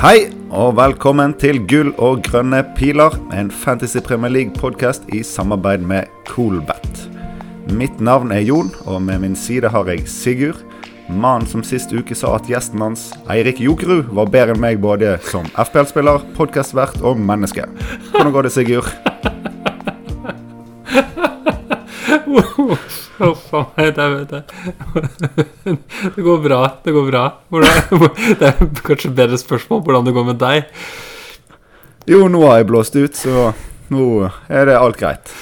Hei, og velkommen til Gull og grønne piler, en Fantasy Premier League-podkast i samarbeid med Coolbet. Mitt navn er Jon, og med min side har jeg Sigurd. Mannen som sist uke sa at gjesten hans, Eirik Jokerud, var bedre enn meg både som FPL-spiller, podkastvert og menneske. Hvordan går det, Sigurd? Huff a meg, det, går bra. Det går bra. Hvordan, det er kanskje bedre spørsmål hvordan det går med deg. Jo, nå har jeg blåst ut, så nå er det alt greit.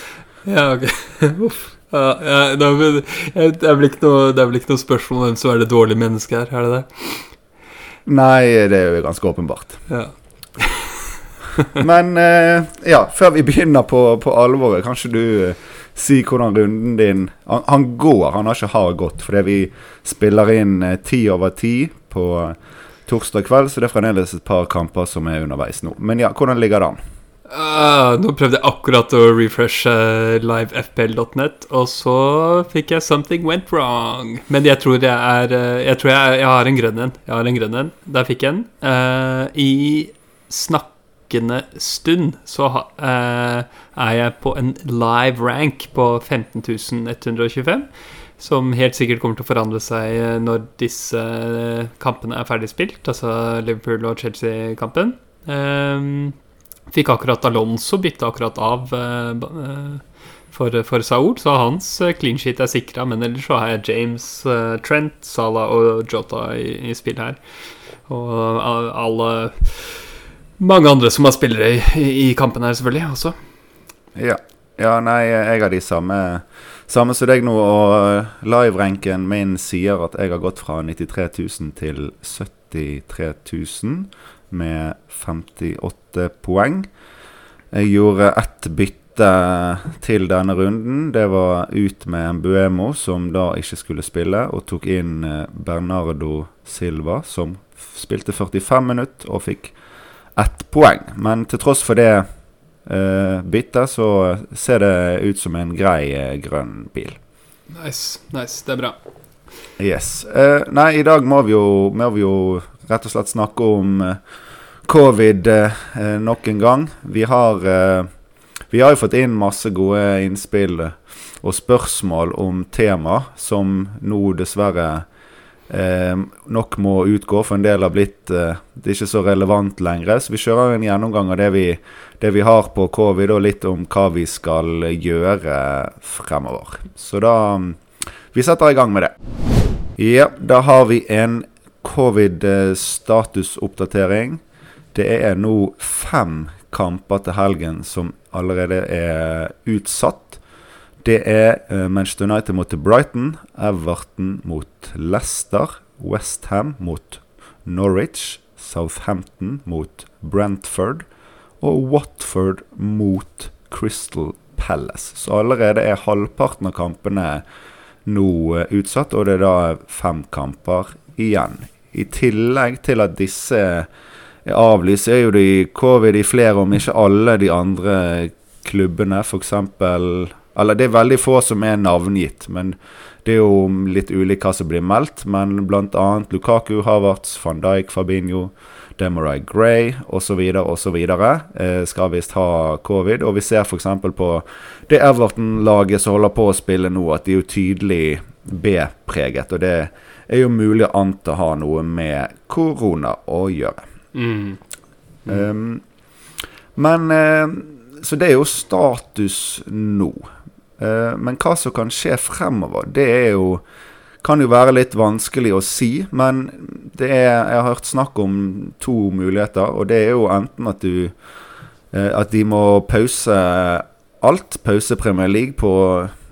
Ja, ok. Uff. Ja, ja, det, er, det, er vel ikke noe, det er vel ikke noe spørsmål om hvem som er det dårlige mennesket her, er det det? Nei, det er jo ganske åpenbart. Ja. Men eh, ja, før vi begynner på, på alvoret, kanskje du eh, si hvordan runden din han, han, går, han har ikke har gått, fordi vi spiller inn eh, ti over ti på torsdag kveld, så det er fremdeles et par kamper som er underveis nå. Men ja, hvordan ligger det an? Uh, nå prøvde jeg akkurat å refreshe livefpl.net, og så fikk jeg 'something went wrong'. Men jeg tror jeg er Jeg tror jeg, jeg har en grønn en. Jeg har en grønn en. Der fikk jeg en. Uh, I snakk snakkende stund så uh, er jeg på en live rank på 15.125. Som helt sikkert kommer til å forandre seg eh, når disse eh, kampene er ferdig spilt. Altså Liverpool og Chelsea-kampen. Um, fikk akkurat Alonso bytte akkurat av uh, for, for, Saul, så hans clean sheet er sikra. Men ellers så har jeg James, Trent, Salah og Jota i, i spill her. Og alle mange andre som har spillere i, i kampen her, selvfølgelig, også. Ja. ja. nei, jeg har de samme Samme som deg nå, og live-ranken min sier at jeg har gått fra 93 000 til 73 000 med 58 poeng. Jeg gjorde ett bytte til denne runden. Det var ut med en Buemo, som da ikke skulle spille, og tok inn eh, Bernardo Silva, som spilte 45 minutter og fikk ett poeng. Men til tross for det uh, byttet, så ser det ut som en grei uh, grønn bil. Nice. nice, Det er bra. Yes. Uh, nei, i dag må vi, jo, må vi jo rett og slett snakke om covid nok en gang. Vi har, vi har jo fått inn masse gode innspill og spørsmål om tema som nå dessverre eh, nok må utgå, for en del har blitt eh, Det er ikke så relevant lenger. Så vi kjører en gjennomgang av det vi, det vi har på covid, og litt om hva vi skal gjøre fremover. Så da Vi setter i gang med det. Ja, da har vi en covid-statusoppdatering. Det er nå fem kamper til helgen som allerede er utsatt. Det er uh, Manchester United mot Brighton, Everton mot Leicester, Westham mot Norwich, Southampton mot Brentford og Watford mot Crystal Palace. Så allerede er halvparten av kampene nå uh, utsatt, og det er da fem kamper igjen. I tillegg til at disse er avlyst, er jo det covid i flere, om ikke alle de andre klubbene. F.eks. Eller det er veldig få som er navngitt, men det er jo litt ulikt hva som blir meldt. Men bl.a. Lukaku, Havertz, van Dijk, Fabinho, Demarai Gray osv. osv. Eh, skal visst ha covid. Og vi ser f.eks. på det Everton-laget som holder på å spille nå, at de er jo tydelig B-preget. Og det er jo mulig å anta ha noe med korona å gjøre. Mm. Mm. Um, men eh, Så det er jo status nå. Eh, men hva som kan skje fremover, det er jo kan jo være litt vanskelig å si, men det er, jeg har hørt snakk om to muligheter. Og det er jo enten at du eh, At de må pause alt, pause Premier League på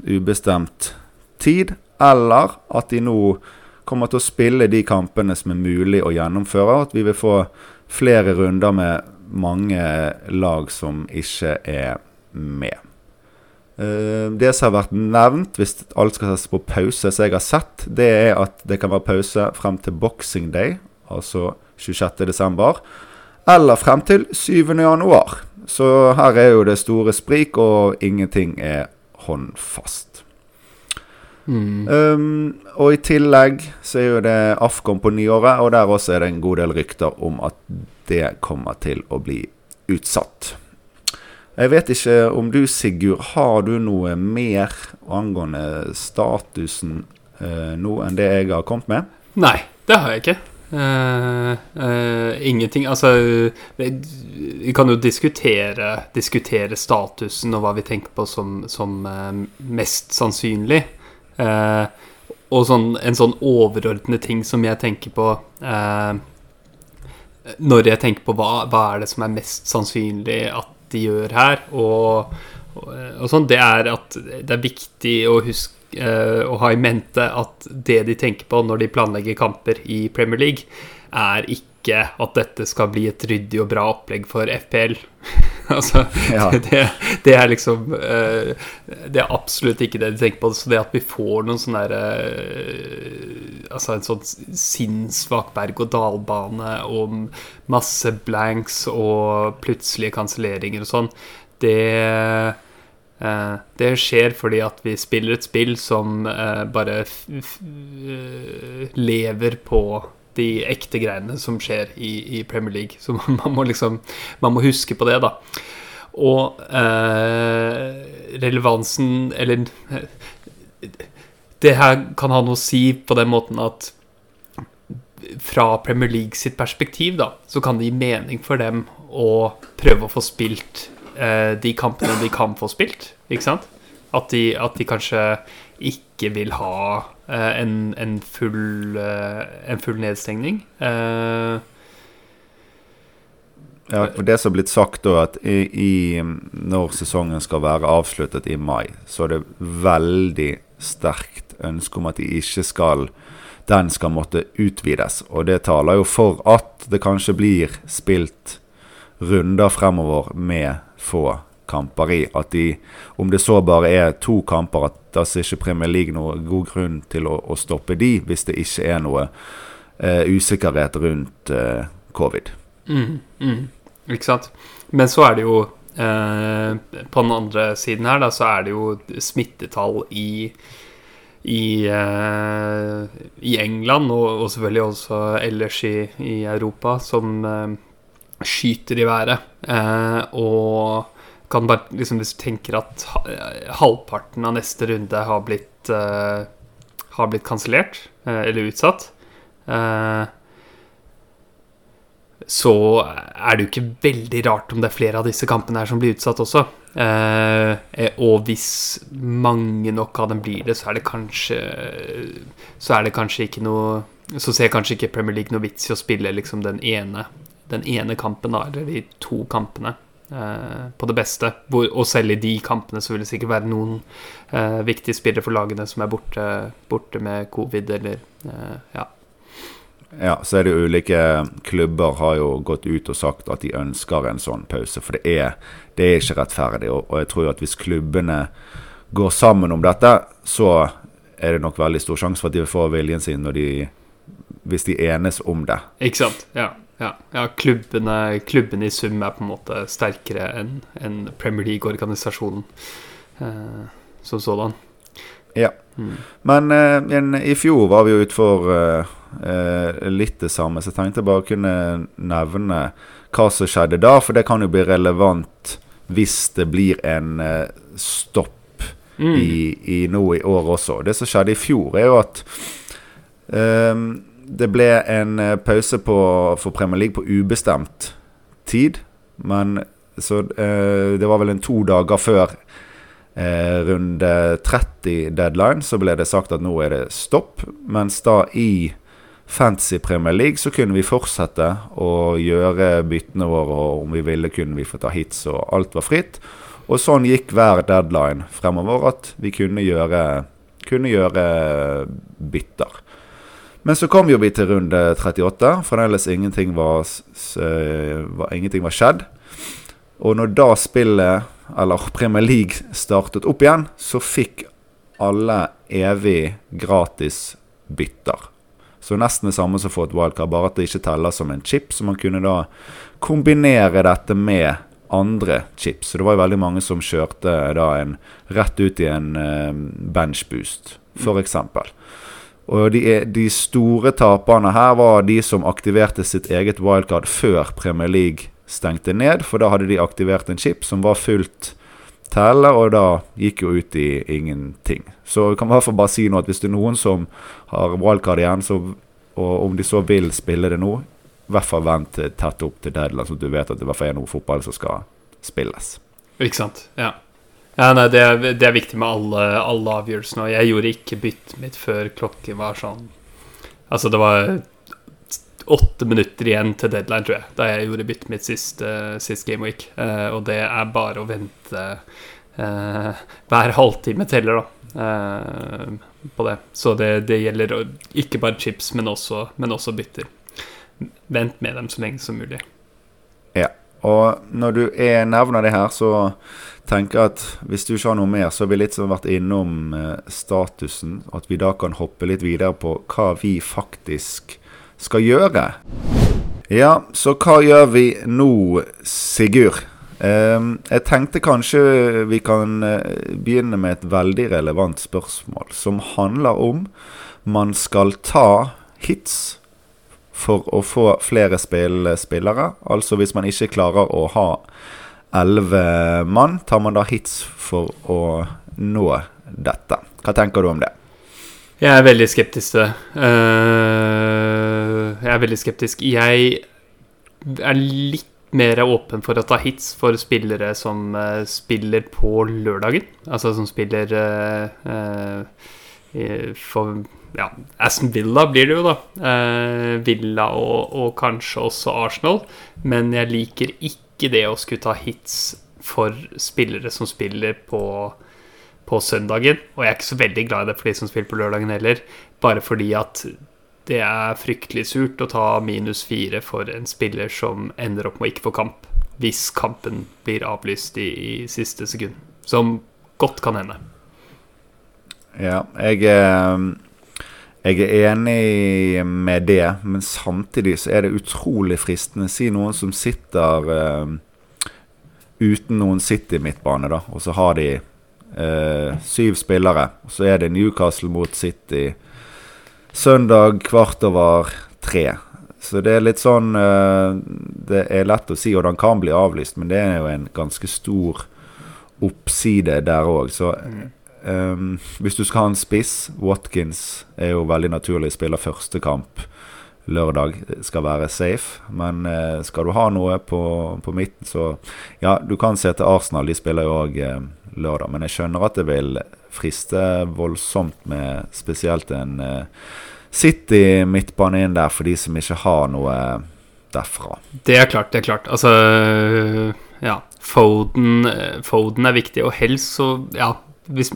ubestemt tid. Eller at de nå kommer til å spille de kampene som er mulig å gjennomføre. At vi vil få flere runder med mange lag som ikke er med. Uh, det som har vært nevnt, hvis alt skal settes på pause, som jeg har sett, det er at det kan være pause frem til Boxing Day, altså 26.12., eller frem til 7.1. Så her er jo det store sprik, og ingenting er håndfast. Mm. Um, og i tillegg så er jo det Afcon på nyåret, og der også er det en god del rykter om at det kommer til å bli utsatt. Jeg vet ikke om du, Sigurd, har du noe mer angående statusen uh, nå enn det jeg har kommet med? Nei, det har jeg ikke. Uh, uh, ingenting Altså, vi kan jo diskutere, diskutere statusen og hva vi tenker på som, som mest sannsynlig. og sånn, en sånn overordnet ting som jeg tenker på Når jeg tenker på hva, hva er det som er mest sannsynlig at de gjør her, og, og, sånn, det er at det er viktig å huske å ha i mente at det de tenker på når de planlegger kamper i Premier League, er ikke at dette skal bli et ryddig og bra opplegg for FPL. altså, Ja. det, det er liksom eh, Det er absolutt ikke det de tenker på. Så det at vi får noen sånn derre Altså en sånn sinnssvak berg-og-dal-bane og masse blanks og plutselige kanselleringer og sånn, det Eh, det skjer fordi at vi spiller et spill som eh, bare eh, lever på de ekte greiene som skjer i, i Premier League. Så man, må liksom Man må huske på det, da. Og eh, relevansen Eller Det her kan ha noe å si på den måten at fra Premier League sitt perspektiv, da, så kan det gi mening for dem å prøve å få spilt eh, de kampene de kan få spilt, ikke sant? At de, at de kanskje ikke vil ha en, en, full, eh, en full nedstengning. Uh, Ja, for Det som er blitt sagt da, at i, i, når sesongen skal være avsluttet i mai, så er det veldig sterkt ønske om at de ikke skal den skal måtte utvides. Og det taler jo for at det kanskje blir spilt runder fremover med få kamper i. At de, om det så bare er to kamper, at da ser ikke Premier League noe god grunn til å, å stoppe de, hvis det ikke er noe uh, usikkerhet rundt uh, covid. Mm, mm, ikke sant? Men så er det jo uh, På den andre siden her, da, så er det jo smittetall i i, i England, og, og, selvfølgelig også ellers i, i Europa, som skyter i været. Og kan bare liksom Hvis du tenker at halvparten av neste runde har blitt uh, Har blitt kansellert, uh, eller utsatt så er det jo ikke veldig rart om det er flere av disse kampene her som blir utsatt også. Og hvis mange nok av dem blir det, så er det kanskje Så er det kanskje ikke noe Så ser kanskje ikke Premier League noe vits i å spille liksom den ene Den ene kampen, da, eller de to kampene. Eh, på det beste. Og selv i de kampene så vil det sikkert være noen eh, viktige spillere for lagene som er borte, borte med covid, eller eh, Ja. Ja, så er det ulike klubber har jo gått ut og sagt at de ønsker en sånn pause. For det er, det er ikke rettferdig. Og, og jeg tror at hvis klubbene går sammen om dette, så er det nok veldig stor sjanse for at de får viljen sin når de, hvis de enes om det. Ikke sant. Ja. Ja. ja klubbene, klubbene, i sum er på en måte sterkere enn en Premier League-organisasjonen eh, som sådan. Ja. Mm. Men eh, i fjor var vi jo utfor eh, eh, litt det samme, så jeg tenkte jeg bare kunne nevne hva som skjedde da. For det kan jo bli relevant hvis det blir en eh, stopp mm. i, i nå i år også. Det som skjedde i fjor, er jo at eh, det ble en eh, pause på, for Premier League på ubestemt tid. Men så det var vel en to dager før Eh, runde 30 deadline så ble det sagt at nå er det stopp. Mens da i Fancy Premier League så kunne vi fortsette å gjøre byttene våre, og om vi ville kunne vi få ta hits, og alt var fritt. Og sånn gikk hver deadline fremover, at vi kunne gjøre, kunne gjøre bytter. Men så kom jo vi til runde 38. Fremdeles ingenting var, var, ingenting var skjedd. Og når da spillet eller Premier League startet opp igjen, så fikk alle evig gratis bytter. Så nesten det samme som få et wildcard, bare at det ikke teller som en chip. Så man kunne da kombinere dette med andre chips. Så det var jo veldig mange som kjørte da en rett ut i en uh, benchboost, f.eks. Og de, de, store taperne her var de som aktiverte sitt eget wildcard før Premier League stengte ned, for da hadde de aktivert en chip som var fullt telle, og da gikk jo ut i ingenting. Så jeg kan i hvert fall bare si nå at hvis det er noen som har wildcard igjen, så, og om de så vil spille det nå, i hvert fall vent tett opp til deadline, så du vet at det i hvert fall er noe fotball som skal spilles. Ikke sant. Ja. Ja nei, det, er, det, er, viktig med alle, alle avgjørelsene. Og jeg gjorde ikke byttet mitt før klokken var sånn Altså, det var åtte minutter igjen til deadline, tror jeg, da jeg gjorde byttet mitt sist, uh, sist game week. Uh, og det er bare å vente uh, Hver halvtime teller, da. på det. Så det, det, gjelder ikke bare chips, men også, men også bytter vent med dem så lenge som mulig. Og når du er, nevner det her, så tenker jeg at hvis du ikke har noe mer, så har vi litt som vært innom eh, statusen. At vi da kan hoppe litt videre på hva vi faktisk skal gjøre. Ja, så hva gjør vi nå, Sigurd? Eh, jeg tenkte kanskje vi kan eh, begynne med et veldig relevant spørsmål, som handler om man skal ta hits for å få flere spillere. Altså hvis man ikke klarer å ha elleve mann, tar man da hits for å nå dette. Hva tenker du om det? Jeg er veldig skeptisk til det. Uh, jeg er veldig skeptisk. Jeg er litt mer åpen for å ta hits for spillere som uh, spiller på lørdagen. Altså som spiller uh, for ja, Aston Villa blir det jo, da. Eh, Villa og, og, kanskje også Arsenal. Men jeg liker ikke det å skulle ta hits for spillere som spiller på, på søndagen. Og jeg er ikke så veldig glad i det for de som spiller på lørdagen heller. Bare fordi at det er fryktelig surt å ta minus fire for en spiller som ender opp med å ikke få kamp. Hvis kampen blir avlyst i, i siste sekund. Som godt kan hende. Ja, jeg eh, jeg er enig med det, men samtidig så er det utrolig fristende. Si noen som sitter uh, uten noen City-midtbane, da, og så har de uh, syv spillere. Og så er det Newcastle mot City søndag kvart over tre. Så det er litt sånn uh, Det er lett å si, og den kan bli avlyst, men det er jo en ganske stor oppside der òg. Så mm. Um, hvis du skal ha en spiss Watkins er jo veldig naturlig. Spiller første kamp lørdag. Skal være safe. Men uh, skal du ha noe på, på, midten, så Ja, du kan se til Arsenal. De spiller jo òg uh, lørdag. Men jeg skjønner at det vil friste voldsomt med spesielt en uh, City midtbane inn der for de som ikke har noe derfra. Det er klart, det er klart. Altså Ja. Foden, Foden er viktig, og helst så Ja hvis,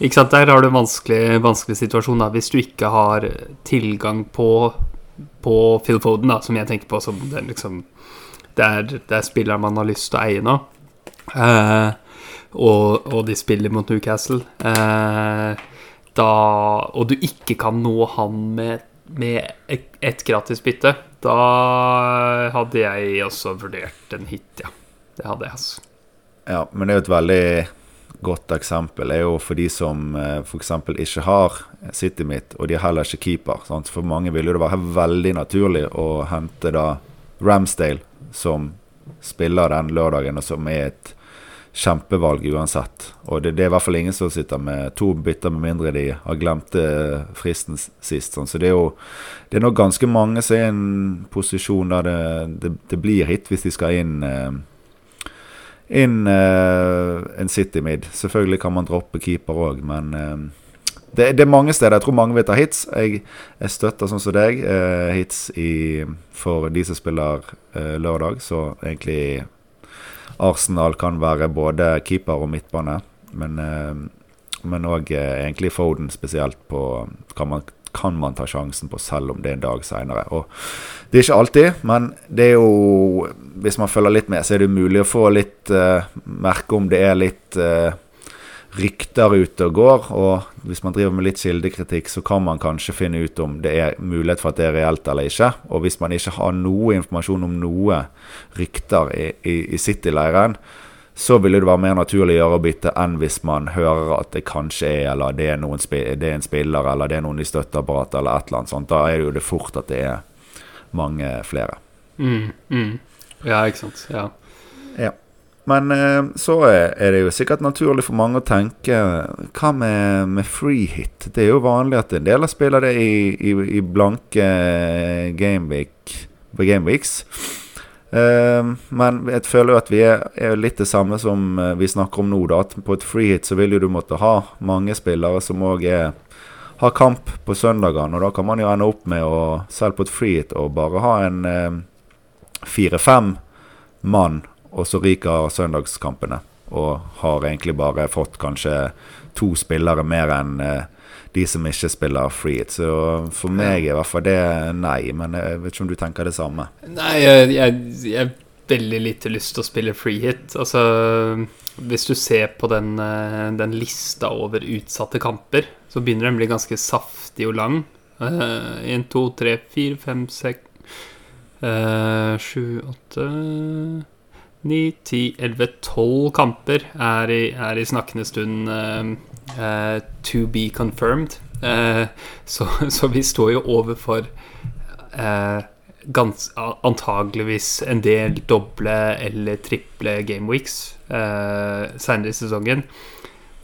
ikke sant, Der har du en vanskelig, vanskelig situasjon. da Hvis du ikke har tilgang på, på Phil Foden, da som jeg tenker på som den liksom det er, det er spilleren man har lyst til å eie nå. Eh, og, og, de spiller mot Newcastle. Eh, da, og du ikke kan nå han med, med et, et gratis bytte, da hadde jeg også vurdert en hit, ja. Det hadde jeg, altså. Ja, men det er jo et veldig godt eksempel er jo for de som eh, f.eks. ikke har City mitt, og de er heller ikke keeper. Sant? For mange vil jo det være veldig naturlig å hente da Ramsdale som spiller den lørdagen, og som er et kjempevalg uansett. Og det, det, er i hvert fall ingen som sitter med to bytter, med mindre de har glemt fristen sist. Sånn. Så det er jo det er nok ganske mange som er i en posisjon der det, det, det blir hit hvis de skal inn eh, inn uh, en City Mid. Selvfølgelig kan man droppe keeper òg, men uh, det, det, er mange steder. Jeg tror mange vil ta hits. Jeg, jeg støtter sånn som deg uh, hits i, for de som spiller lørdag. Så egentlig Arsenal kan være både keeper og midtbane. Men òg egentlig Foden spesielt på kan man kan man ta sjansen på, selv om det er en dag seinere. Det er ikke alltid, men det er jo Hvis man følger litt med, så er det mulig å få litt uh, merke om det er litt uh, rykter ute og går. Og hvis man driver med litt kildekritikk, så kan man kanskje finne ut om det er mulighet for at det er reelt eller ikke. Og hvis man ikke har noe informasjon om noe rykter i, i, i City-leiren, så ville det være mer naturlig å gjøre å bytte enn hvis man hører at det kanskje er eller det er, noen, det er en spiller eller det er noen i støtteapparatet eller et eller annet sånt. Da er det jo det fort at det er mange flere. Mm, mm. Ja, ikke sant. Ja. ja. Men eh, så er det jo sikkert naturlig for mange å tenke Hva med, med free hit? Det er jo vanlig at en del spiller det i, i, i blanke gameweek, gameweeks. Uh, men jeg føler jo at vi er, er, litt det samme som eh, vi snakker om nå. da At På et free hit så vil jo du måtte ha mange spillere som òg har kamp på søndagene. Og da kan man jo ende opp med å selv på et free hit og bare ha en uh, fire-fem mann, og så ryker søndagskampene. Og har egentlig bare fått kanskje to spillere mer enn uh, de som ikke spiller free. Så for meg i hvert fall det nei. Men jeg vet ikke om du tenker det samme? Nei, jeg, jeg, jeg har veldig lite lyst til å spille free hit. Altså, hvis du ser på den, eh, den lista over utsatte kamper, så begynner den å bli ganske saftig og lang. Én, to, tre, fire, fem, seks Eh, sju, åtte ni, ti, elleve, tolv kamper er i, er i snakkende stund uh, uh, to be confirmed. Uh, så, så, vi står jo overfor gans, antageligvis en del doble eller triple gameweeks uh, seinere i sesongen.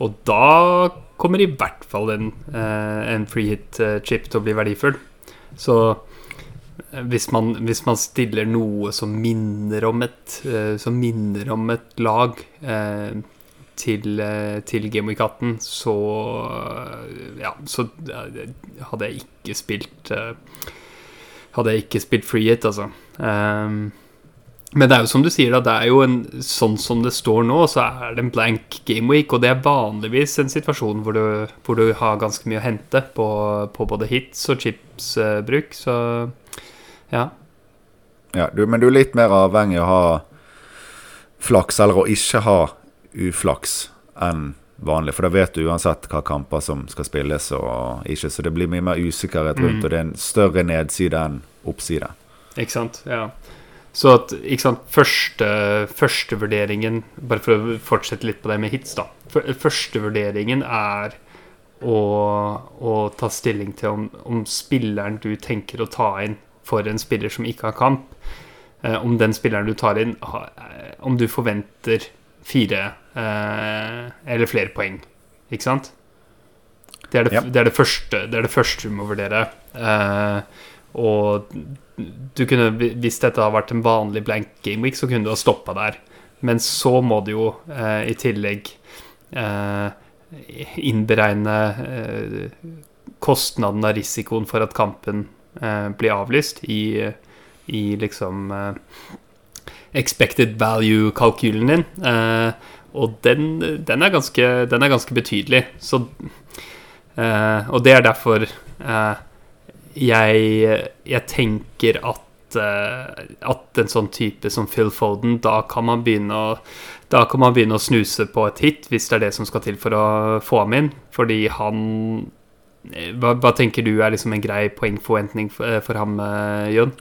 Og da kommer i hvert fall en, en free hit-chip til å bli verdifull. Så hvis man, hvis man, stiller noe som minner om et, uh, som minner om et lag uh, til, uh, til Game Week 18, så Ja, så hadde jeg ikke spilt Hadde jeg ikke spilt free hit, altså. Um, men det er jo som du sier, da. Det er jo en, sånn som det står nå, så er det en blank game week. Og det er vanligvis en situasjon hvor du, hvor du har ganske mye å hente på, på både hits og chips-bruk. så ja. ja du, men du er litt mer avhengig av å ha flaks, eller å ikke ha uflaks, enn vanlig. For da vet du uansett hva kamper som skal spilles og ikke. Så det blir mye mer usikkerhet rundt, mm. og det er en større nedside enn oppside. Ikke sant. Ja. Så at ikke sant, første, Førstevurderingen Bare for å fortsette litt på det med hits, da. Førstevurderingen er å, å, ta stilling til om, om spilleren du tenker å ta inn, for en spiller som ikke har kamp, eh, om den spilleren du tar inn, eh, om du forventer fire eh, eller flere poeng. Ikke sant? Det er det, ja. det, er det, første, det er det første, du må vurdere. og du kunne, hvis dette har vært en vanlig blank game week, så kunne du ha stoppa der. Men så må du jo i tillegg innberegne kostnaden av risikoen for at kampen eh, blir avlyst i, i liksom eh, expected value-kalkylen din. Eh, og den, den, er ganske, den, er ganske, betydelig. Så, eh, og det er derfor eh, jeg, jeg, tenker at at en sånn type som Phil Foden, da kan å da kan man begynne å snuse på et hit, hvis det er det som skal til for å få ham inn. Fordi han hva, hva, tenker du er liksom en grei poengforventning for, for ham, Jøn?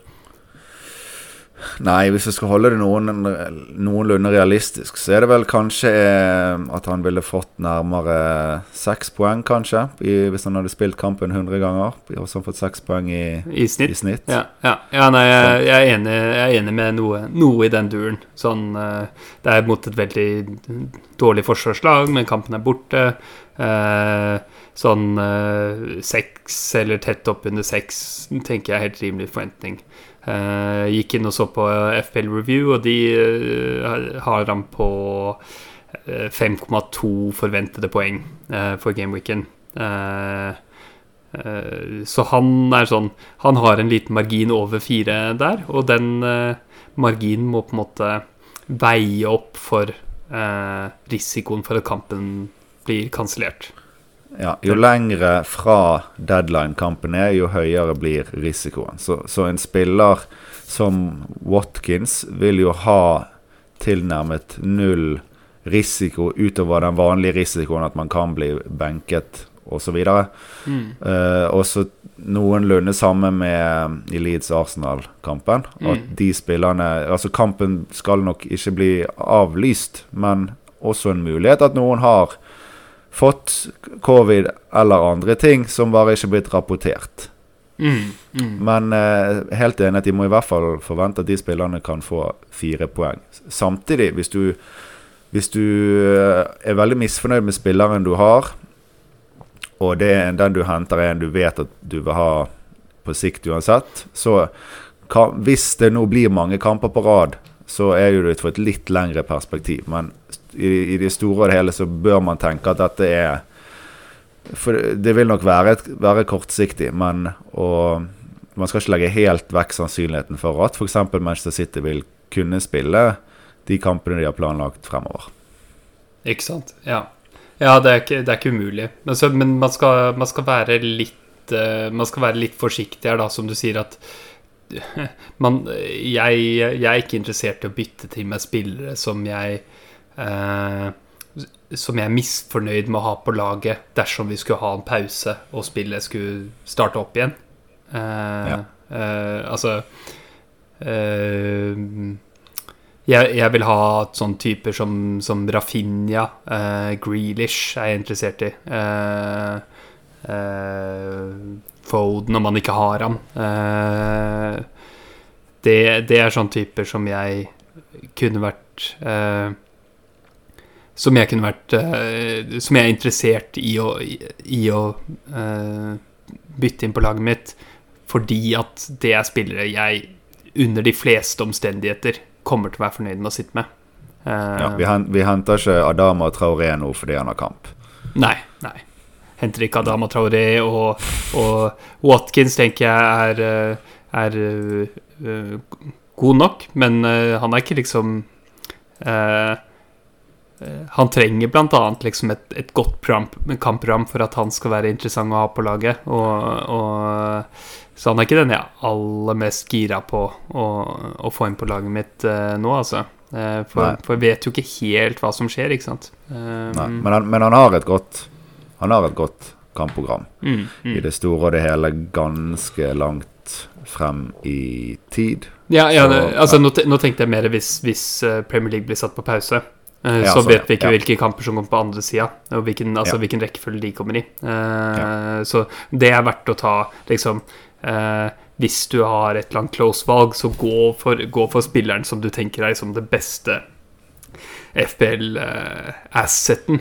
Nei, hvis jeg skal holde det noen, noenlunde realistisk, så er det vel kanskje eh, at han ville fått nærmere seks poeng, kanskje. I, hvis han hadde spilt kampen 100 ganger. Og så fått seks poeng i, I snitt. I snitt. Ja, ja. ja, nei, jeg, jeg, er enig, jeg, er enig, med noe, noe, i den duren. Sånn, det er mot et veldig dårlig forsvarslag, men kampen er borte. Eh, sånn uh, seks eller tett oppunder seks tenker jeg er helt rimelig forventning. Uh, gikk inn og så på FPL Review, og de uh, har han på 5,2 forventede poeng for gameweeken. så han er sånn Han har en liten margin over fire der, og den marginen må på en måte veie opp for risikoen for at kampen blir kansellert. Ja, jo lengre fra deadline-kampen er, jo høyere blir risikoen. Så, så, en spiller som Watkins vil jo ha tilnærmet null risiko utover den vanlige risikoen at man kan bli benket osv. Mm. Uh, også noenlunde samme med i Leeds Arsenal-kampen. At Mm. de spillerne Altså, kampen skal nok ikke bli avlyst, men også en mulighet at noen har fått covid eller andre ting som bare ikke blitt rapportert. Mm. Mm. Men eh, helt enig at de må i hvert fall forvente at de spillerne kan få fire poeng. Samtidig, hvis du, hvis du eh, er veldig misfornøyd med spilleren du har, og det er den du henter er en du vet at du vil ha på sikt uansett, så kan, hvis det nå blir mange kamper på rad, så er det for et litt lengre perspektiv. Men i, i det store og det hele så bør man tenke at dette er For det vil nok være, være kortsiktig, men og, man skal ikke legge helt vekk sannsynligheten for at f.eks. Manchester City vil kunne spille de kampene de har planlagt fremover. Ikke sant. Ja, ja det, er ikke, det er ikke umulig. Men, så, men man, skal, man skal være litt uh, Man skal være litt forsiktig her, da, som du sier at man, jeg, jeg er ikke interessert i å bytte til meg spillere som jeg eh, Som jeg er misfornøyd med å ha på laget dersom vi skulle ha en pause og spillet skulle starte opp igjen. Eh, Ja. eh, altså eh, jeg, jeg vil ha sånne typer som, som Rafinha, eh, Grealish er jeg interessert i. Eh, eh, Foden, om man ikke har ham. Eh, det, det er sånne typer som jeg kunne vært eh, Som jeg kunne vært uh, Som jeg er interessert i å, i, å uh, bytte inn på laget mitt, fordi at det er spillere jeg under de fleste omstendigheter kommer til å være fornøyd med å sitte med. Uh, Ja, vi, hent, vi henter ikke Adama Traoré nå fordi han har kamp. Nei, nei. Henter ikke Adama Traoré og, og Watkins tenker jeg er, er god nok, men han er ikke liksom eh, Han trenger annet liksom et, et godt program, kampprogram for at han skal være interessant å ha på laget. Og, og, så han er ikke den jeg er aller mest gira på å, å få inn på laget mitt uh, nå, altså. Eh, for, for jeg vet jo ikke helt hva som skjer, ikke sant. Um, Nei, men, han, men han har et godt Han har et godt kampprogram. mm, mm. I det store og det hele ganske langt frem i tid. Ja, ja Så, altså nå, nå tenkte jeg mer hvis, hvis eh, Premier League blir satt på pause. Eh, Ja, så vet vi ikke ja. hvilke kamper som kommer på andre sida, og hvilken, altså, hvilken rekkefølge de kommer i. Eh, Så det er verdt å ta, liksom uh, Hvis du har et eller annet close valg, så gå for, gå for spilleren som du tenker er liksom det beste FPL-assetten.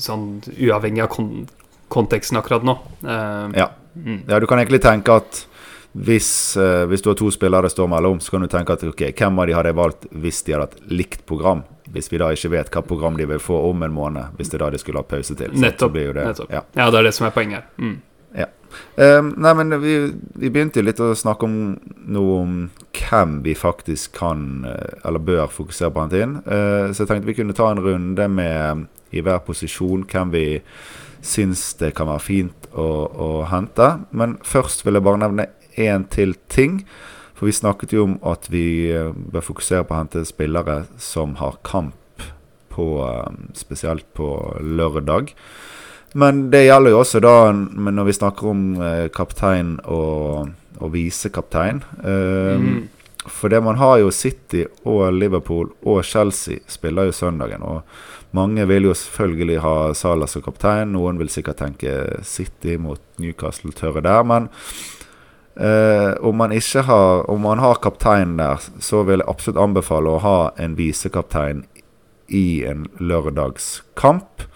sånn uavhengig av kon konteksten akkurat nå. Ja. mm. ja, du kan egentlig tenke at hvis, eh, hvis du har to spillere det står mellom, så kan du tenke at ok, hvem av de hadde jeg valgt hvis de hadde hatt likt program? Hvis vi da ikke vet hva program de vil få om en måned, hvis det er da de skulle ha pause til. Så Nettopp. det- nettopp. Ja. Ja. det er det som er poenget Mm. Ja. Um, nei, men vi, vi begynte jo litt å snakke om noe om hvem vi faktisk kan, eh, eller bør, fokusere på hente inn. Uh, så jeg tenkte vi kunne ta en runde med i hver posisjon hvem vi syns det kan være fint å, å hente. Men først vil jeg bare nevne én til ting. For vi snakket jo om at vi eh, bør fokusere på å hente spillere som har kamp på eh, Spesielt på lørdag. Men det gjelder jo også da når vi snakker om eh, kaptein og, og visekaptein. Mm. For det man har jo City og Liverpool og Chelsea spiller jo søndagen. Og mange vil jo selvfølgelig ha Salah som kaptein. Noen vil sikkert tenke City mot Newcastle tørre der. Men eh, om man ikke har Om man har kapteinen der, så vil jeg absolutt anbefale å ha en visekaptein i en lørdagskamp.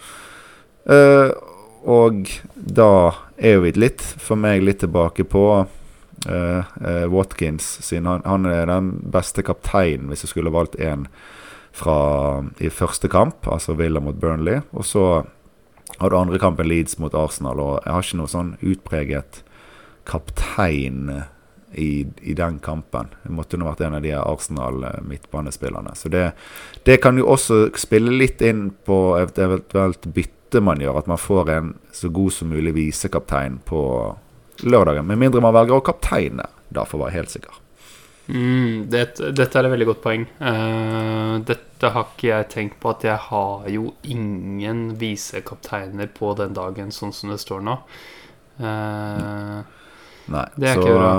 Uh, og da er vi litt, for meg, litt tilbake på uh, Watkins, siden han, han er den beste kapteinen, hvis jeg skulle valgt fra i første kamp, altså Villa mot Burnley. Og så har du andre kampen Leeds mot Arsenal, og jeg har ikke noe sånn utpreget kaptein i, i den kampen. Det måtte nå vært en av de Arsenal-midtbanespillerne. Så det, det kan jo også spille litt inn på et eventuelt bytte man gjør, at man får en så god som mulig visekaptein på lørdagen. Med mindre man velger å kapteine, da for å være helt sikker. Mm, det, dette er et veldig godt poeng. Uh, dette har ikke jeg tenkt på, at jeg har jo ingen visekapteiner på den dagen, sånn som det står nå. Uh, nei, det er så, ikke bra.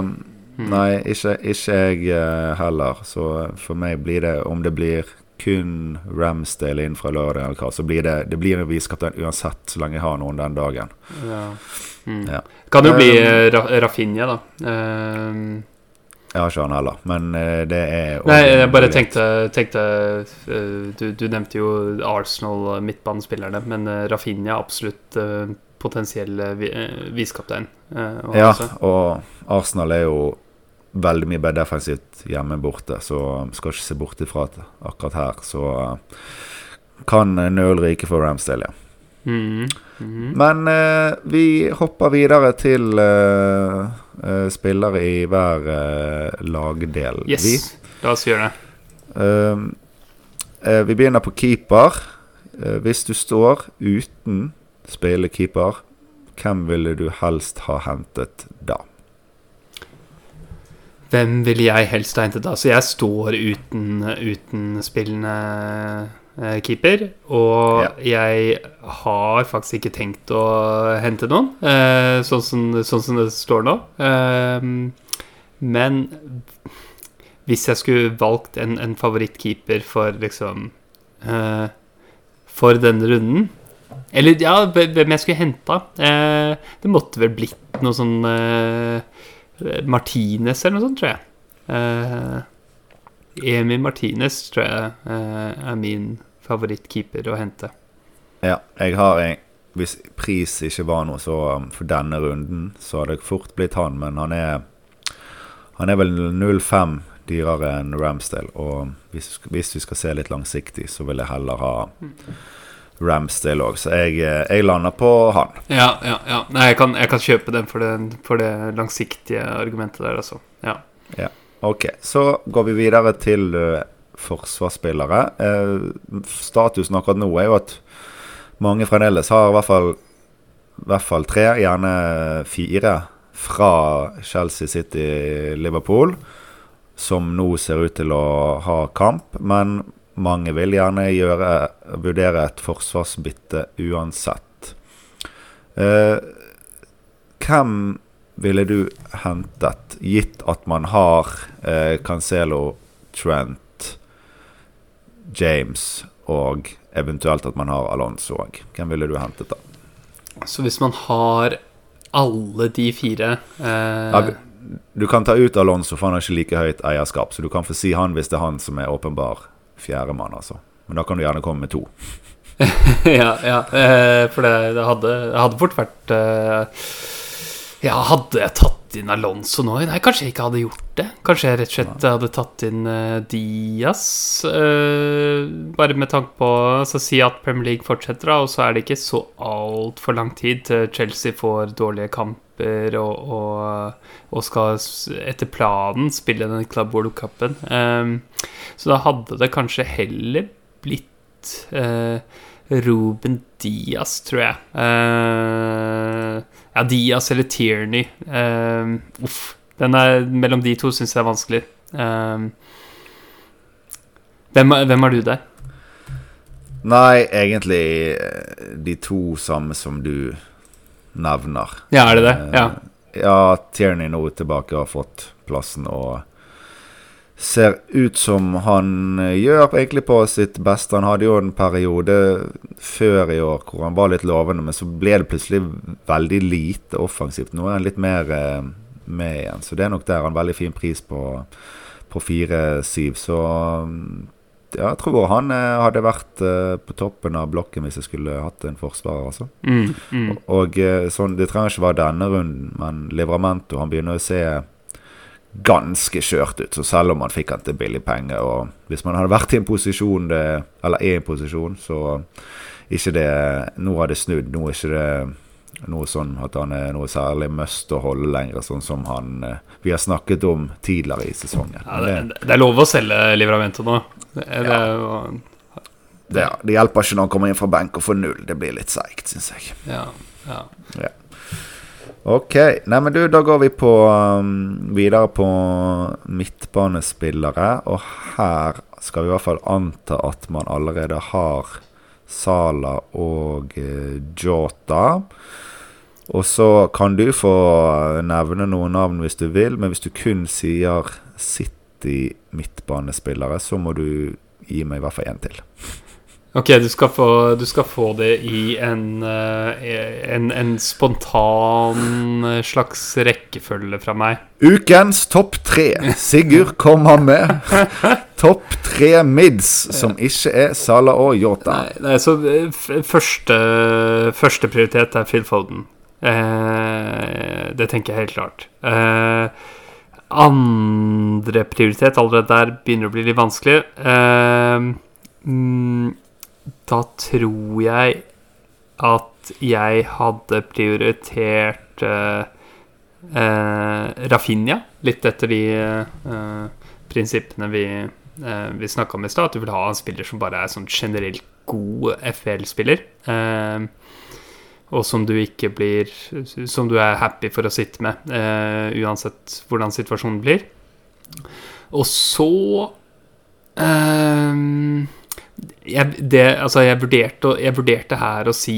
Mm. Nei, ikke, ikke jeg uh, heller. Så for meg blir det, om det blir kun Ramsdale inn fra lørdag, eller hva, så blir det, det blir en viskaptein uansett, så lenge jeg har noen den dagen. Ja. Mm. Ja. Kan jo bli Um, Ra Rafinha, da. Um, Jeg har ikke han heller, men eh, det er Nei, jeg bare tenkte, tenkte eh, du, du nevnte jo Arsenal, midtbanespillerne, men Rafinha er absolutt potensiell eh, visekaptein. eh, Ja, og Arsenal er jo veldig mye bedre defensivt hjemme borte, så skal ikke se bort ifra at akkurat her så eh, kan nøl ryke for Ramsdale, ja. Mm -hmm. Men eh, vi hopper videre til eh, spillere i hver eh, lagdel. Yes, Vi, la oss gjøre det. vi begynner på keeper. Hvis du står uten spillekeeper, hvem ville du helst ha hentet da? Hvem ville jeg helst ha hentet da? Så jeg står uten, uten spillende eh, keeper. Og jeg har faktisk ikke tenkt å hente noen, eh, sånn, som, sånn som det står nå. Eh, men hvis jeg skulle valgt en, en favorittkeeper for liksom eh, For denne runden Eller ja, hvem jeg skulle henta? Eh, det måtte vel blitt noe sånn eh, Martinez eller noe sånt, tror jeg. Eh, Emi Martinez tror jeg eh, er min favorittkeeper å hente. Ja, jeg har en Hvis pris ikke var noe så um, for denne runden, så hadde det fort blitt han, men han er Han er vel 0,5 dyrere enn Ramsdale, og hvis, hvis vi skal se litt langsiktig, så vil jeg heller ha Ramsdale òg, så jeg, eh, jeg lander på han. Ja, ja, ja. Nei, jeg kan, jeg kan kjøpe den for, den for det langsiktige argumentet der, altså. Ja. Ok, så går vi videre til uh, forsvarsspillere. Uh, statusen akkurat nå er jo at mange fremdeles har i hvert fall, i hvert fall tre, gjerne fire, fra Chelsea City Liverpool, som nå ser ut til å ha kamp. Men mange vil gjerne gjøre, vurdere et forsvarsbytte uansett. Eh, hvem ville du hentet, gitt at man har eh, Cancelo, Trent, James og eventuelt at man har Alonso òg? Hvem ville du hentet da? Så hvis man har alle de fire eh, Ja, du kan ta ut Alonso, for han har ikke like høyt eierskap. Så du kan få si han hvis det er han som er åpenbar fjerdemann, altså. Men da kan du gjerne komme med to. ja, ja. eh, For det, det, hadde, det hadde fort vært eh, Ja, hadde jeg tatt inn Alonso nå? Nei, kanskje jeg ikke hadde gjort det. Kanskje jeg rett og slett hadde tatt inn eh, Diaz. Bare med tanke på å si at Premier League fortsetter, og så er det ikke så altfor lang tid til Chelsea får dårlige kamper og, og, og skal etter planen spille den Club World Cupen. Um, så da hadde det kanskje heller blitt uh, Ruben Diaz, tror jeg. Uh, ja, Diaz eller Tierney. Uh, uff. Den er, mellom de to syns jeg er vanskelig. Uh, hvem, hvem er du der? Nei, egentlig eh, de to samme som du nevner. Ja, er det det? Ja. Eh, ja, Tierney nå tilbake har fått plassen og ser ut som han eh, gjør egentlig på sitt beste. Han hadde jo en periode før i år hvor han var litt lovende, men så ble det plutselig veldig lite offensivt. Nå er han litt mer med igjen, så det er nok der han veldig fin pris på, på 4-7. Så mm, ja, jeg tror han eh, hadde vært eh, på toppen av blokken hvis jeg skulle hatt en forsvarer, altså. Mm, mm. Og og sånn, Det trenger ikke være denne runden, men Livramento han begynner å se ganske kjørt ut. Så selv om man fikk han til billig penger, og hvis man hadde vært i en posisjon det, Eller er i en posisjon, så ikke det Nå har det snudd. Nå er ikke det noe sånn at han er noe særlig must å holde lenger, sånn som han eh, vi har snakket om tidligere i sesongen. Ja, det, det er lov å selge Livramento nå. Det, det er ja. det, det hjelper ikke når han kommer inn fra benk og får null. Det blir litt seigt, syns jeg. Ja. ja. Ok. Nei, men du, da går vi på um, videre på midtbanespillere. Og her skal vi i hvert fall anta at man allerede har Sala og uh, Jota. Og så kan du få nevne noen navn hvis du vil, men hvis du kun sier City midtbanespillere, så må du gi meg i hvert fall én til. Ok, du skal, få, du skal få det i en, eh, en, en spontan eh, slags rekkefølge fra meg. Ukens topp tre. Sigurd kommer med topp tre mids, som ikke er Sala og Yota. Nei, nei, så eh, første, første prioritet er Phil Foden. Eh, det tenker jeg helt klart. Eh, andre prioritet, allerede der begynner å bli litt vanskelig. Eh, mm, da tror jeg at jeg hadde prioritert eh, Rafinha, litt etter de eh, prinsippene vi, eh, vi snakka om i stad. At du vil ha en spiller som bare er sånn generelt god FL-spiller. Og som du ikke blir Som du er happy for å sitte med, uansett hvordan situasjonen blir. Og så ehm, jeg, det, altså jeg, vurderte, jeg vurderte her å si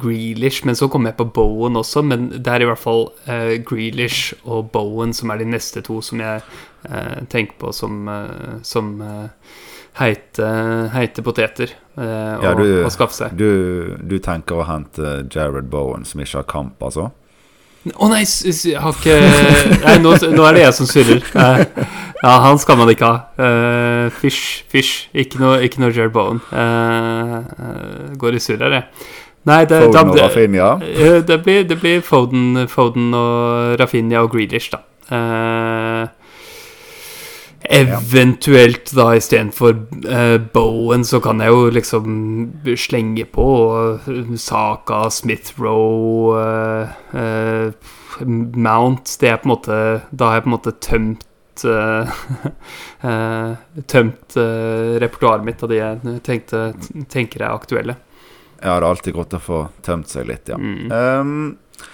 Grealish, men så kom jeg på Bowen også. Men det er i hvert fall uh, Grealish og Bowen som er de neste to som jeg uh, tenker på som, uh, som heite, heite poteter Ja, å, du- å skaffe seg. Du, du tenker å hente Jared Bowen, som ikke har kamp, altså? Å nei, s- s- jeg har ikke Nei, nå, nå er det jeg som surrer. Uh, ja, han skal man ikke ha. Uh, Fish, fish. Ikke noe, ikke noe Jared Bowen. Uh, går i surr her, jeg. Nei, det, da, Foden og det, Rafinha? Det, det blir, det blir Foden, Foden og Rafinha og Grealish, da. Eh, Eventuelt da istedenfor uh, Bowen, så kan jeg jo liksom slenge på uh, Saka, Smith Roe, uh, uh, Mount. Det er på en måte Da har jeg på en måte tømt eh, eh, Tømt repertoaret mitt av de jeg tenkte, tenker er aktuelle. Ja, det er alltid godt å få tømt seg litt, ja. Mm. Um,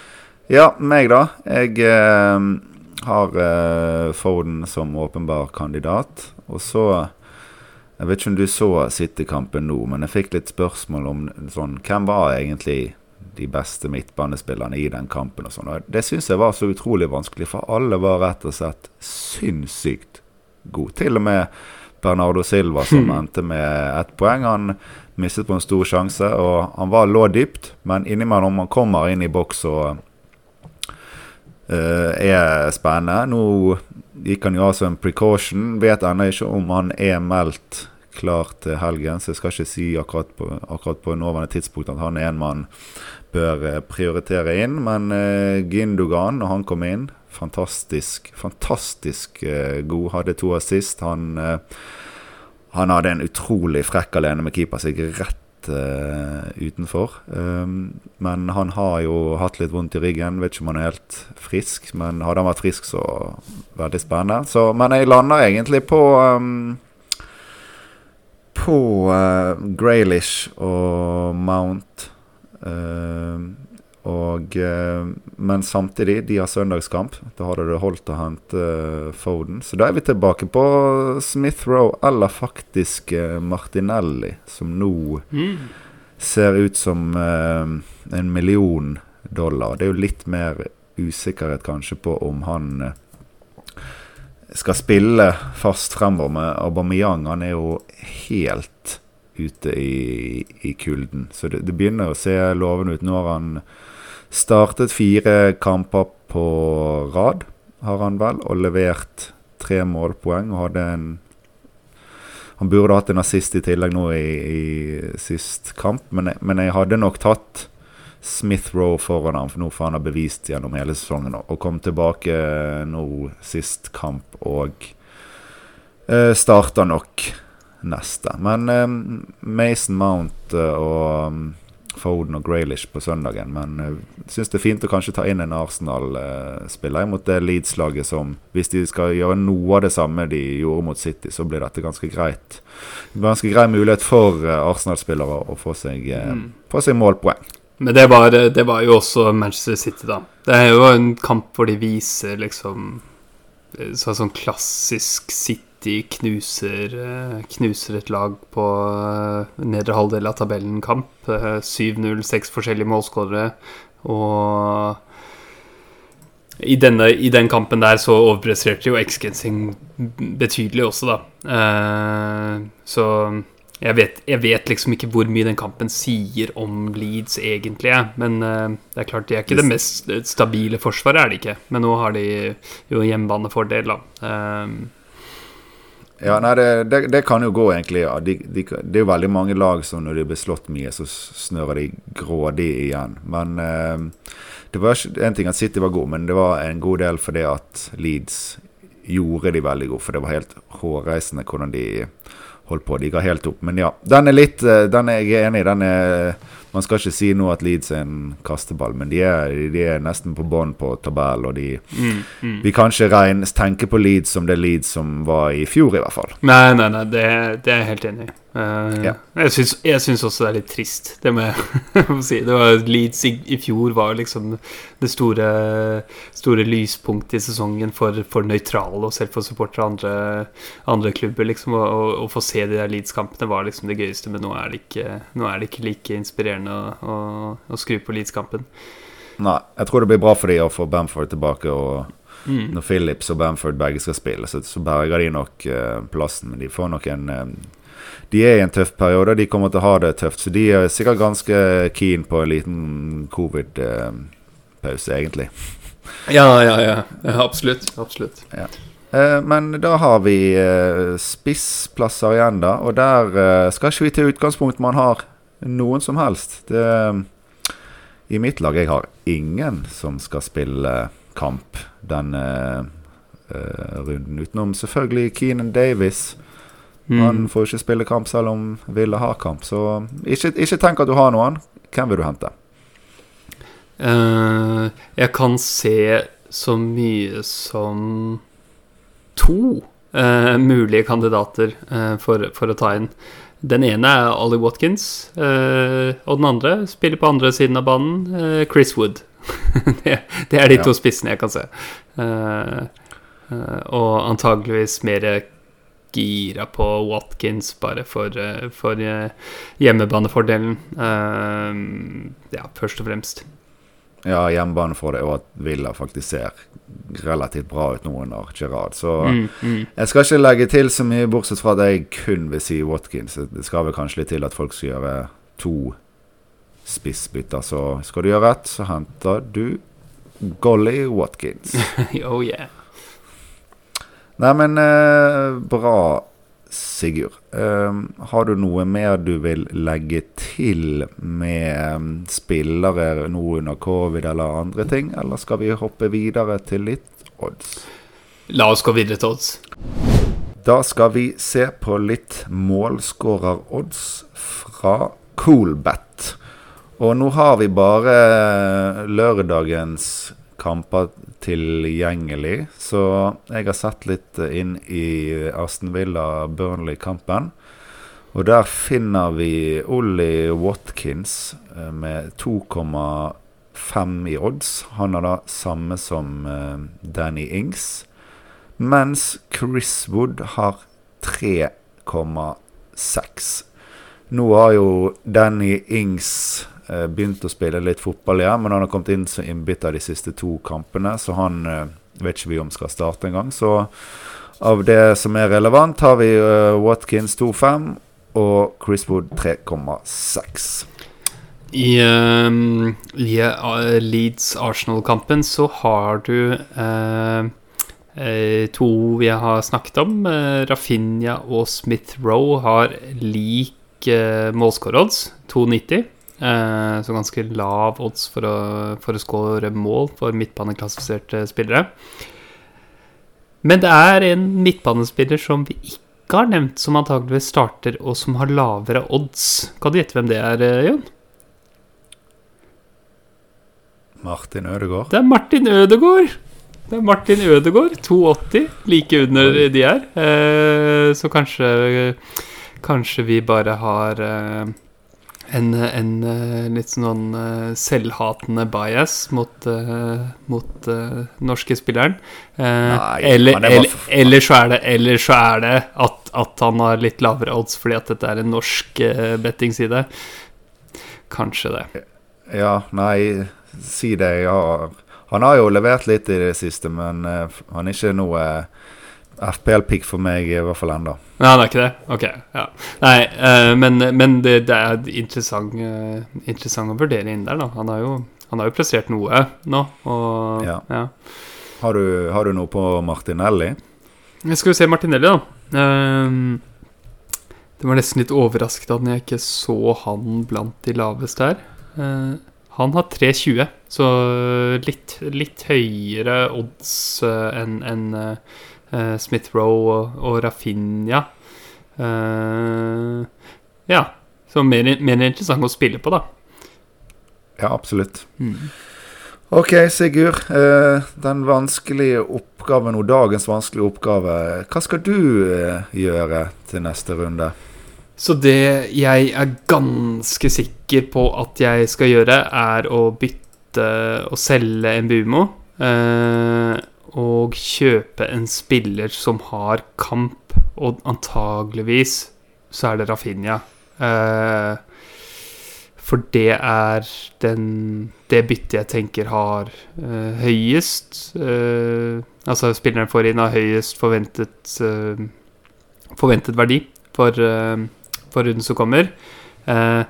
ja, meg, da. Jeg har uh, Foden som åpenbar kandidat. Og så Jeg vet ikke om du så City-kampen nå, men jeg fikk litt spørsmål om sånn Hvem var egentlig de beste midtbanespillerne i den kampen? og sånn. Det syns jeg var så utrolig vanskelig, for alle var rett og slett sinnssykt gode. Til og med Bernardo Silva, som endte med ett poeng. Han mistet på en stor sjanse, og han var lå dypt, men innimellom han kommer inn i boks og eh, er spennende. Nå gikk han jo av som en precaution. Vet ennå ikke om han er meldt klar til helgen, så jeg skal ikke si akkurat på, akkurat på nåværende tidspunkt at han er en man bør eh, prioritere inn. Men eh, Gindogan, når han kom inn, fantastisk, fantastisk eh, god. Hadde to assist. Han eh, han hadde en utrolig frekk alene med keeper seg rett eh, utenfor. Um, men han har jo hatt litt vondt i ryggen. Vet ikke om han er helt frisk. Men hadde han vært frisk, så veldig spennende. Så, men jeg lander egentlig på um, På uh, Graylish og Mount. Um, og, eh, men samtidig, de har søndagskamp. Da hadde det holdt å hente eh, Foden. Så da er vi tilbake på Smith Roe, eller faktisk eh, Martinelli, som nå Mm. ser ut som en million dollar. Det er jo litt mer usikkerhet kanskje på om han skal spille fast fremover med Aubameyang. Han er jo helt ute i, i kulden. Så det, det begynner å se lovende ut. Nå har han startet fire kamper på rad, har han vel, og levert tre målpoeng. Og hadde en Han burde hatt en assist i tillegg nå i, i sist kamp, men jeg, men jeg hadde nok tatt Smith Roe foran ham, for nå får han ha bevist gjennom hele sesongen. Og kom tilbake nå sist kamp og eh, starter nok neste. Men eh, Mason Mount eh, og Foden og Graylish på søndagen. Men jeg uh, syns det er fint å kanskje ta inn en Arsenal-spiller mot det Leeds-laget som Hvis de skal gjøre noe av det samme de gjorde mot City, så blir dette ganske greit. Ganske grei mulighet for uh, Arsenal-spillere å få seg, uh, Mm. få seg målpoeng. Men det var, det var jo også Manchester City, da. Det er jo en kamp hvor de viser liksom så Sånn klassisk City knuser, eh, knuser et lag på eh, nedre halvdel av tabellen-kamp. 7-0, seks forskjellige målskårere. Og i, denne, i den kampen der så overpresterte jo X-Gensing betydelig også, da. Så jeg vet, jeg vet, liksom ikke hvor mye den kampen sier om Leeds egentlig. Men det er klart de er ikke det mest stabile forsvaret, er de ikke. Men nå har de jo hjemmebanefordel, da. Ja, nei, det, det, det, kan jo gå, egentlig. Ja. De, de, det er jo veldig mange lag som når de blir slått mye, så snører de grådig igjen. Men eh, det var En ting at City var god, men det var en god del fordi at Leeds gjorde de veldig gode. For det var helt hårreisende hvordan de holdt på. De ga helt opp. Men ja, den er litt eh, Den er jeg enig i. Den er Man skal ikke si nå at Leeds er en kasteball, men de er, de er nesten på bånn på tabell, og de mm, mm. Vi kan ikke regne, tenke på Leeds som det Leeds som var i fjor, i hvert fall. Nei, nei, nei, det, det er jeg helt enig i. Uh, ja. Jeg, syns, jeg syns også det er litt trist, det må jeg si. Det var Leeds i, i, fjor var liksom det store, store lyspunktet i sesongen for, for nøytrale og selv for supportere av andre, andre, klubber. Liksom, Å få se de der Leeds-kampene var liksom det gøyeste, men nå er det ikke, er det ikke like inspirerende å, å, å skru på Leeds-kampen. Nei, jeg tror det blir bra for de å få Bamford tilbake. og Mm. Når Phillips og Bamford begge skal spille, så, så berger de nok uh, plassen. Men de får nok en uh, de er i en tøff periode, og de kommer til å ha det tøft. Så de er sikkert ganske keen på en liten covid-pause, egentlig. Ja, ja, ja. absolutt. Absolutt. Ja. Eh, men da har vi eh, spissplasser igjen, da. Og der eh, skal ikke vi til utgangspunkt man har noen som helst. Det, I mitt lag jeg har ingen som skal spille kamp denne runden, utenom selvfølgelig Keenan Davis. Mm. Han får ikke spille kamp selv om Ville har kamp. Så ikke, ikke, tenk at du har noen. Hvem vil du hente? Uh, jeg kan se så mye som to uh, mulige kandidater uh, for, for, å ta inn. Den ene er Ollie Watkins, og den andre spiller på andre siden av banen, Chris Wood. det, det, er de ja. to spissene jeg kan se. og antageligvis mer gira på Watkins bare for, eh, for eh, hjemmebanefordelen. Uh, ja, først og fremst. Ja, hjemmebanefordel, og at Villa faktisk ser relativt bra ut nå under Gerard. Så mm, mm. jeg skal ikke legge til så mye, bortsett fra at jeg kun vil si Watkins. Det skal vel kanskje litt til at folk skal gjøre to spissbytter. Så skal du gjøre ett, så henter du Golly Watkins. oh yeah. Nei, men eh, bra, Sigurd. Eh, har du noe mer du vil legge til med um, spillere nå under covid eller andre ting, eller skal vi hoppe videre til litt odds? La oss gå videre til odds. Da skal vi se på litt målskårer-odds fra Coolbet. Og nå har vi bare lørdagens kamper tilgjengelig. Så jeg har sett litt inn i Aston Villa-Burnley-kampen. Og der finner vi Ollie Watkins eh, med 2,5 i odds. Han er da samme som eh, Danny Ings. Mens Chris Wood har 3,6. Nå har jo Danny Ings Eh, begynt å spille litt fotball igjen, men han har kommet inn som innbytter de siste to kampene, så han eh, vet ikke vi om skal starte engang. Så av det som er relevant, har vi uh, Watkins 2,5 og Chris Wood 3,6. I, uh, i uh, Leeds-Arsenal-kampen så har du uh, to vi har snakket om. Rafinha og Smith Roe har lik målskårodds, 2,90. Uh, så ganske lav odds for å, for å skåre mål for midtbaneklassifiserte spillere. Men det er en midtbanespiller som vi ikke har nevnt, som antakeligvis starter, og som har lavere odds. Kan du gjette hvem det er, eh, Jon? Martin Ødegaard. Det er Martin Ødegaard! Det er Martin Ødegaard, 2,80. Like under de er. Eh, så kanskje Kanskje vi bare har en, en eh, litt sånn eh, selvhatende bias mot, eh, mot eh, norske spilleren. Eh, Nei, eller, er eller, eller, så er det, eller så er det at, at han har litt lavere odds fordi at dette er en norsk bettingside. Kanskje det. Ja, nei, si det. Ja. Han har jo levert litt i det siste, men eh, han er ikke noe uh, FPL-pick for meg, i hvert fall ennå. Nei, det er ikke det? Ok. ja Nei, uh, men, men det, det er interessant, uh, interessant å vurdere inn der, da. Han har jo, han har jo prestert noe nå, og Ja. ja. Har, du, har du noe på Martinelli? Jeg skal jo se Martinelli, da. Uh, det var nesten litt overraskende at jeg ikke så han blant de laveste her. Uh, han har 3,20, så litt, litt høyere odds enn enn, eh, Smith Rowe og, og Rafinha. Uh, ja, så mer, mer interessant å spille på, da. Ja, absolutt. Ok, Sigurd. Uh, den vanskelige oppgaven, og dagens vanskelige oppgave. Hva skal du gjøre til neste runde? Så det jeg er ganske sikker på at jeg skal gjøre, er å bytte og selge en Bumo. Eh, og kjøpe en spiller som har kamp, og antageligvis så er det Rafinha. Eh, for det er den, det byttet jeg tenker har eh, høyest eh, Altså spilleren får inn har høyest forventet eh, Forventet verdi for, eh, for runden som kommer. Eh,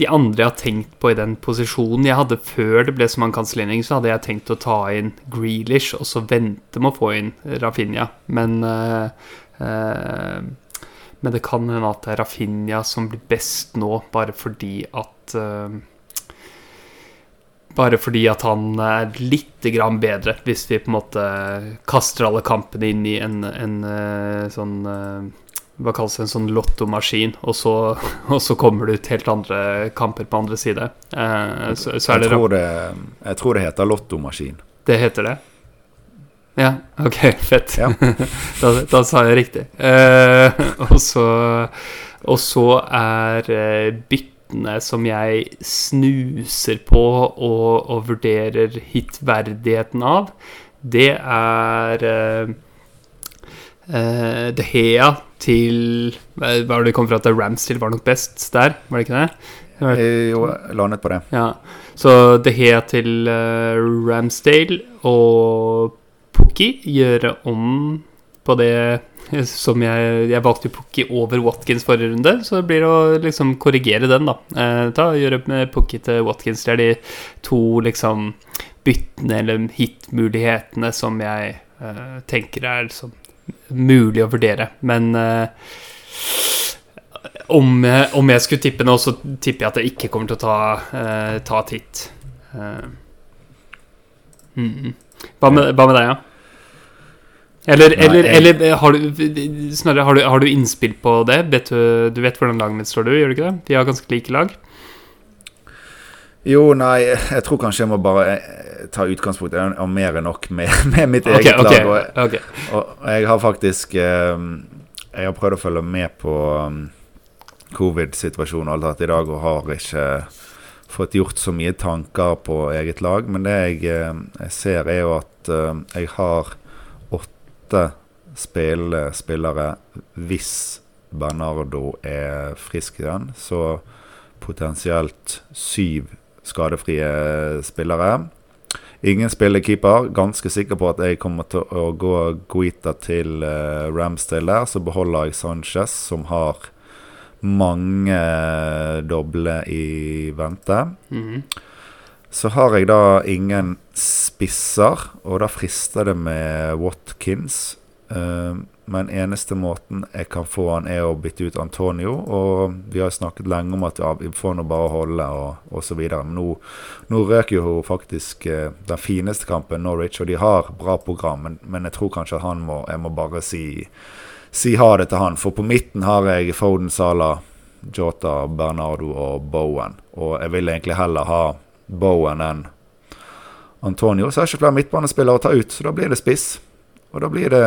de andre jeg har tenkt på i den posisjonen jeg hadde før det ble så mange kanselleringer, så hadde jeg tenkt å ta inn Grealish og så vente med å få inn Rafinha. Men eh, eh, men det kan hende at det er Rafinha som blir best nå, bare fordi at eh, Bare fordi at han er litt grann bedre, hvis vi på en måte kaster alle kampene inn i en, en sånn Hva kalles det, en sånn lottomaskin, og så, og så kommer det ut helt andre kamper på andre side. Eh, så, så Jeg tror det, jeg tror det heter lottomaskin. Det heter det? Ja, ok, fett. Ja. da, da sa jeg riktig. Eh, og, så, og så er eh, byttene som jeg snuser på og, og vurderer hitverdigheten av, det er eh, eh, De Hea til Hva var det det kom fra at Ramsdale var nok best der, var det ikke det? Det var- Jeg landet på det. ja, så det her til uh, Ramsdale og Pukki gjøre om på det som jeg Jeg valgte Pukki over Watkins forrige runde, så det blir å liksom korrigere den, da. Eh, ta Gjøre med Pukki til Watkins. Det er de to liksom byttene eller hit-mulighetene som jeg eh, tenker er liksom mulig å vurdere. Men eh, om, om jeg skulle tippe nå, så tipper jeg at jeg ikke kommer til å ta, eh, ta et hit. Eh, mm. hva, med, hva med deg, ja? Eller, Nei, eller, jeg- eller har, du, Snorre, har, du, har du innspill på det? Vet du, du vet hvordan laget mitt står, du? Gjør du ikke det? Vi har ganske like lag. Jo, nei, jeg tror kanskje jeg må bare ta utgangspunkt har mer enn nok med, med mitt okay, eget ok, lag. Og, okay. og jeg har faktisk eh, Jeg har prøvd å følge med på um, covid-situasjonen og alt dette i dag, og har ikke fått gjort så mye tanker på eget lag. Men det jeg, eh, jeg ser, er jo at eh, jeg har åtte spillende spillere hvis Bernardo er frisk igjen. Så potensielt syv skadefrie spillere. Ingen spiller keeper. Ganske sikker på at jeg kommer til å gå Guita til uh, Ramsdale der. Så beholder jeg Sanchez, som har mange doble i vente. Mhm. Så har jeg da ingen spisser, og da frister det med Watkins. Eh, men eneste måten jeg kan få han, er å bytte ut Antonio. Og vi har snakket lenge om at ja, vi får nå bare holde, og, osv. Men nå, nå røk jo faktisk eh, den fineste kampen, Norwich, og de har bra program. Men, men jeg tror kanskje at han må Jeg må bare si, si ha det til han. For på midten har jeg Foden Sala, Jota, Bernardo og Bowen. Og jeg vil egentlig heller ha Bowen enn Antonio. Så er det ikke flere midtbanespillere å ta ut, så da blir det spiss. Og da blir det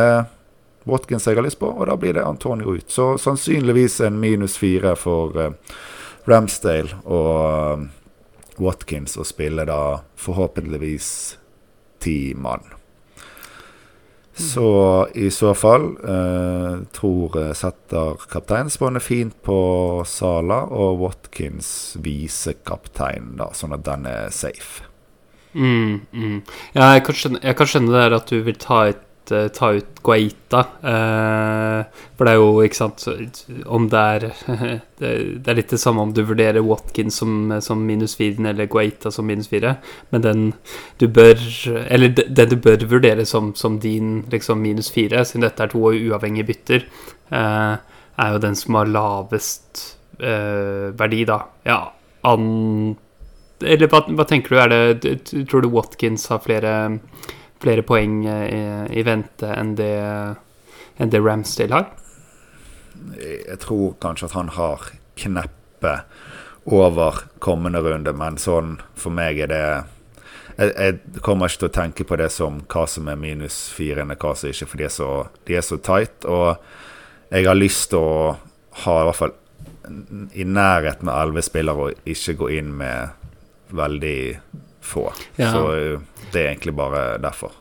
Watkins jeg har lyst på, og da blir det Antonio ut. Så sannsynligvis en minus fire for, uh, Ramsdale og uh, Watkins og spille da forhåpentligvis ti mann. Så i så fall eh, tror setter kapteinsbåndet fint på Sala, og Watkins visekaptein, da, sånn at den er safe. Mm, mm. Ja, jeg kan skjønne, jeg kan skjønne det her at du vil ta eh, ta ut Guaita. eh, for det er jo, ikke sant Om det er Det, er litt det samme om du vurderer Watkins som, som minus fire eller Guaita som minus fire, men den du bør Eller de- den du bør vurdere som, som din liksom minus fire, siden dette er to uavhengige bytter, eh, er jo den som har lavest eh, verdi, da. Ja, an eller hva, hva tenker du? Det, tror du Watkins har flere, flere poeng eh, i, i vente enn det, enn det Ramsdale har? Jeg tror kanskje at han har kneppet over kommende runde, men sånn for meg er det jeg, jeg kommer ikke til å tenke på det som hva som er minus fire, enn hva som ikke, for de er så, de er så tight. Og jeg har lyst til å ha i hvert fall i nærheten av elleve spillere og ikke gå inn med veldig få. Ja. Så uh, det er egentlig bare derfor.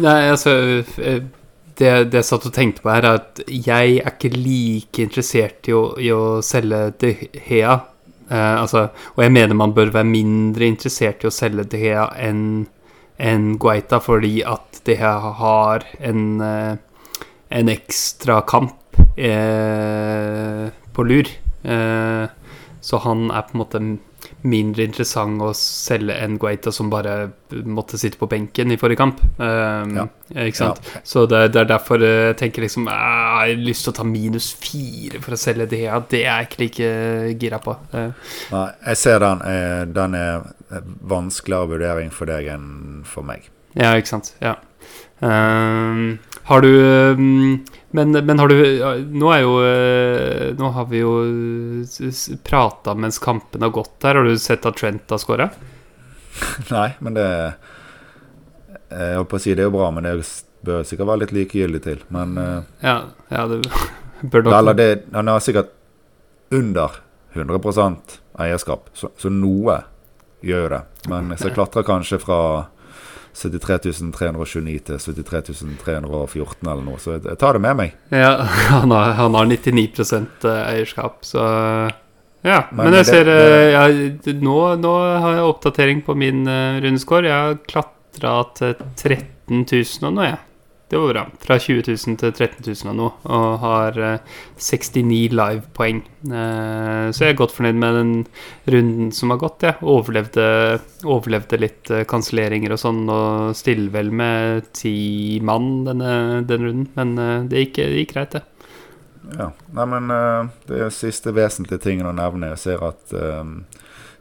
Nei, altså eh, det, det jeg satt og tenkte på her, er at jeg er ikke like interessert i å, i å selge De Hea. Eh, altså, og jeg mener man bør være mindre interessert i å selge De Hea enn en Guaita, fordi at De Hea har en, eh, en ekstra kamp eh, på lur. Eh, så han er på en måte mindre interessant å selge enn Guaita, som bare måtte sitte på benken i forrige kamp. Um, Ja. Ikke sant? Så det, det er derfor eh, jeg tenker liksom "Ah, Jeg har lyst til å ta minus fire for å selge det. Ja, det er jeg ikke like gira på. Uh. Nei, jeg ser den. eh, Den er vanskeligere vurdering for deg enn for meg. Ja, ikke sant. Ja. Um, har du um, men, men har du Nå er jo eh, Nå har vi jo prata mens kampen har gått her. Har du sett at Trent har skåra? Nei, men det Jeg holdt på å si det er jo bra, men det bør sikkert være litt likegyldig til. Men eh, Ja, ja, det bør nok Eller det, han har sikkert under 100% eierskap, så, så noe gjør jo det. Men så klatrer kanskje fra 73 329 til 73 314 eller noe, så jeg, tar det med meg. Ja, han har, han har 99 eierskap, så Ja. Men, Men jeg ser det- eh, jeg, nå, nå har jeg oppdatering på min uh, rundescore. Jeg har klatra til 13 000 og noe, jeg. Det var bra. Fra 20 000 til 13 000 og noe. Og har eh, 69 live-poeng. Eh, så jeg er godt fornøyd med den runden som har gått. Jeg overlevde, overlevde litt uh, kanselleringer og sånn, og stiller vel med ti mann denne, denne runden. Men eh, det, gikk, det gikk greit, det. Ja. Nei, men eh, det siste vesentlige tingen å nevne. Jeg ser at um,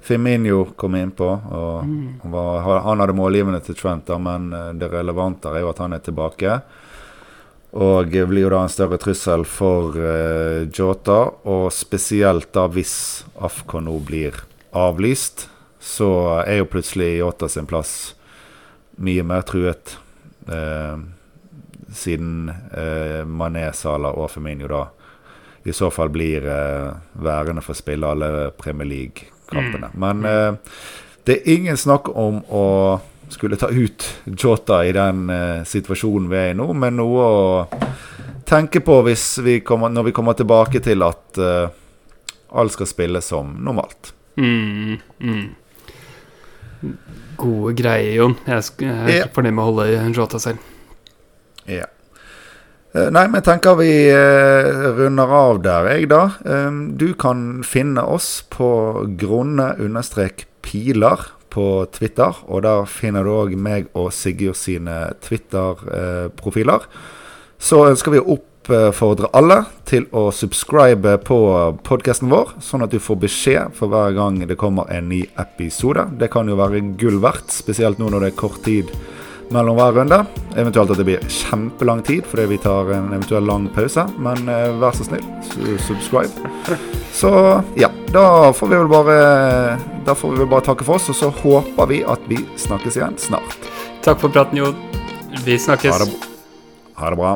Firmino kom innpå. og var- Han hadde målgivende til Trent, da, men eh, det relevante er jo at han er tilbake. Og blir jo da en større trussel for uh, Jota. Og spesielt da hvis Afko nå blir avlyst, så er jo plutselig Jota sin plass mye mer truet. Uh, siden eh, Mané, Salah og Firmino da i så fall blir værende for å spille alle Premier League-kampene. Men eh, det er ingen snakk om å skulle ta ut Jota i den eh, situasjonen vi er i nå, men noe å tenke på hvis vi kommer, når vi kommer tilbake til at eh, alt skal spille som normalt. Mm, mm. Gode greier, Jon. Jeg, er ikke fornøyd med å holde Jota selv. Ja. Eh, Nei, men jeg tenker vi eh, runder av der, jeg, da. Eh, du kan finne oss på grunne understrek piler på Twitter. Og der finner du òg meg og Sigurd sine Twitter-profiler. Så ønsker vi å oppfordre alle til å subscribe på podkasten vår, sånn at du får beskjed for hver gang det kommer en ny episode. Det kan jo være gull verdt, spesielt nå når det er kort tid mellom hver runde. Eventuelt at det blir kjempelang tid fordi vi tar en eventuell lang pause. Men eh, vær så snill, su- subscribe. Så ja, da får vi vel bare Da får vi vel bare takke for oss, og så håper vi at vi snakkes igjen snart. Takk for praten, Jon. Vi snakkes. Ha det, ha det bra.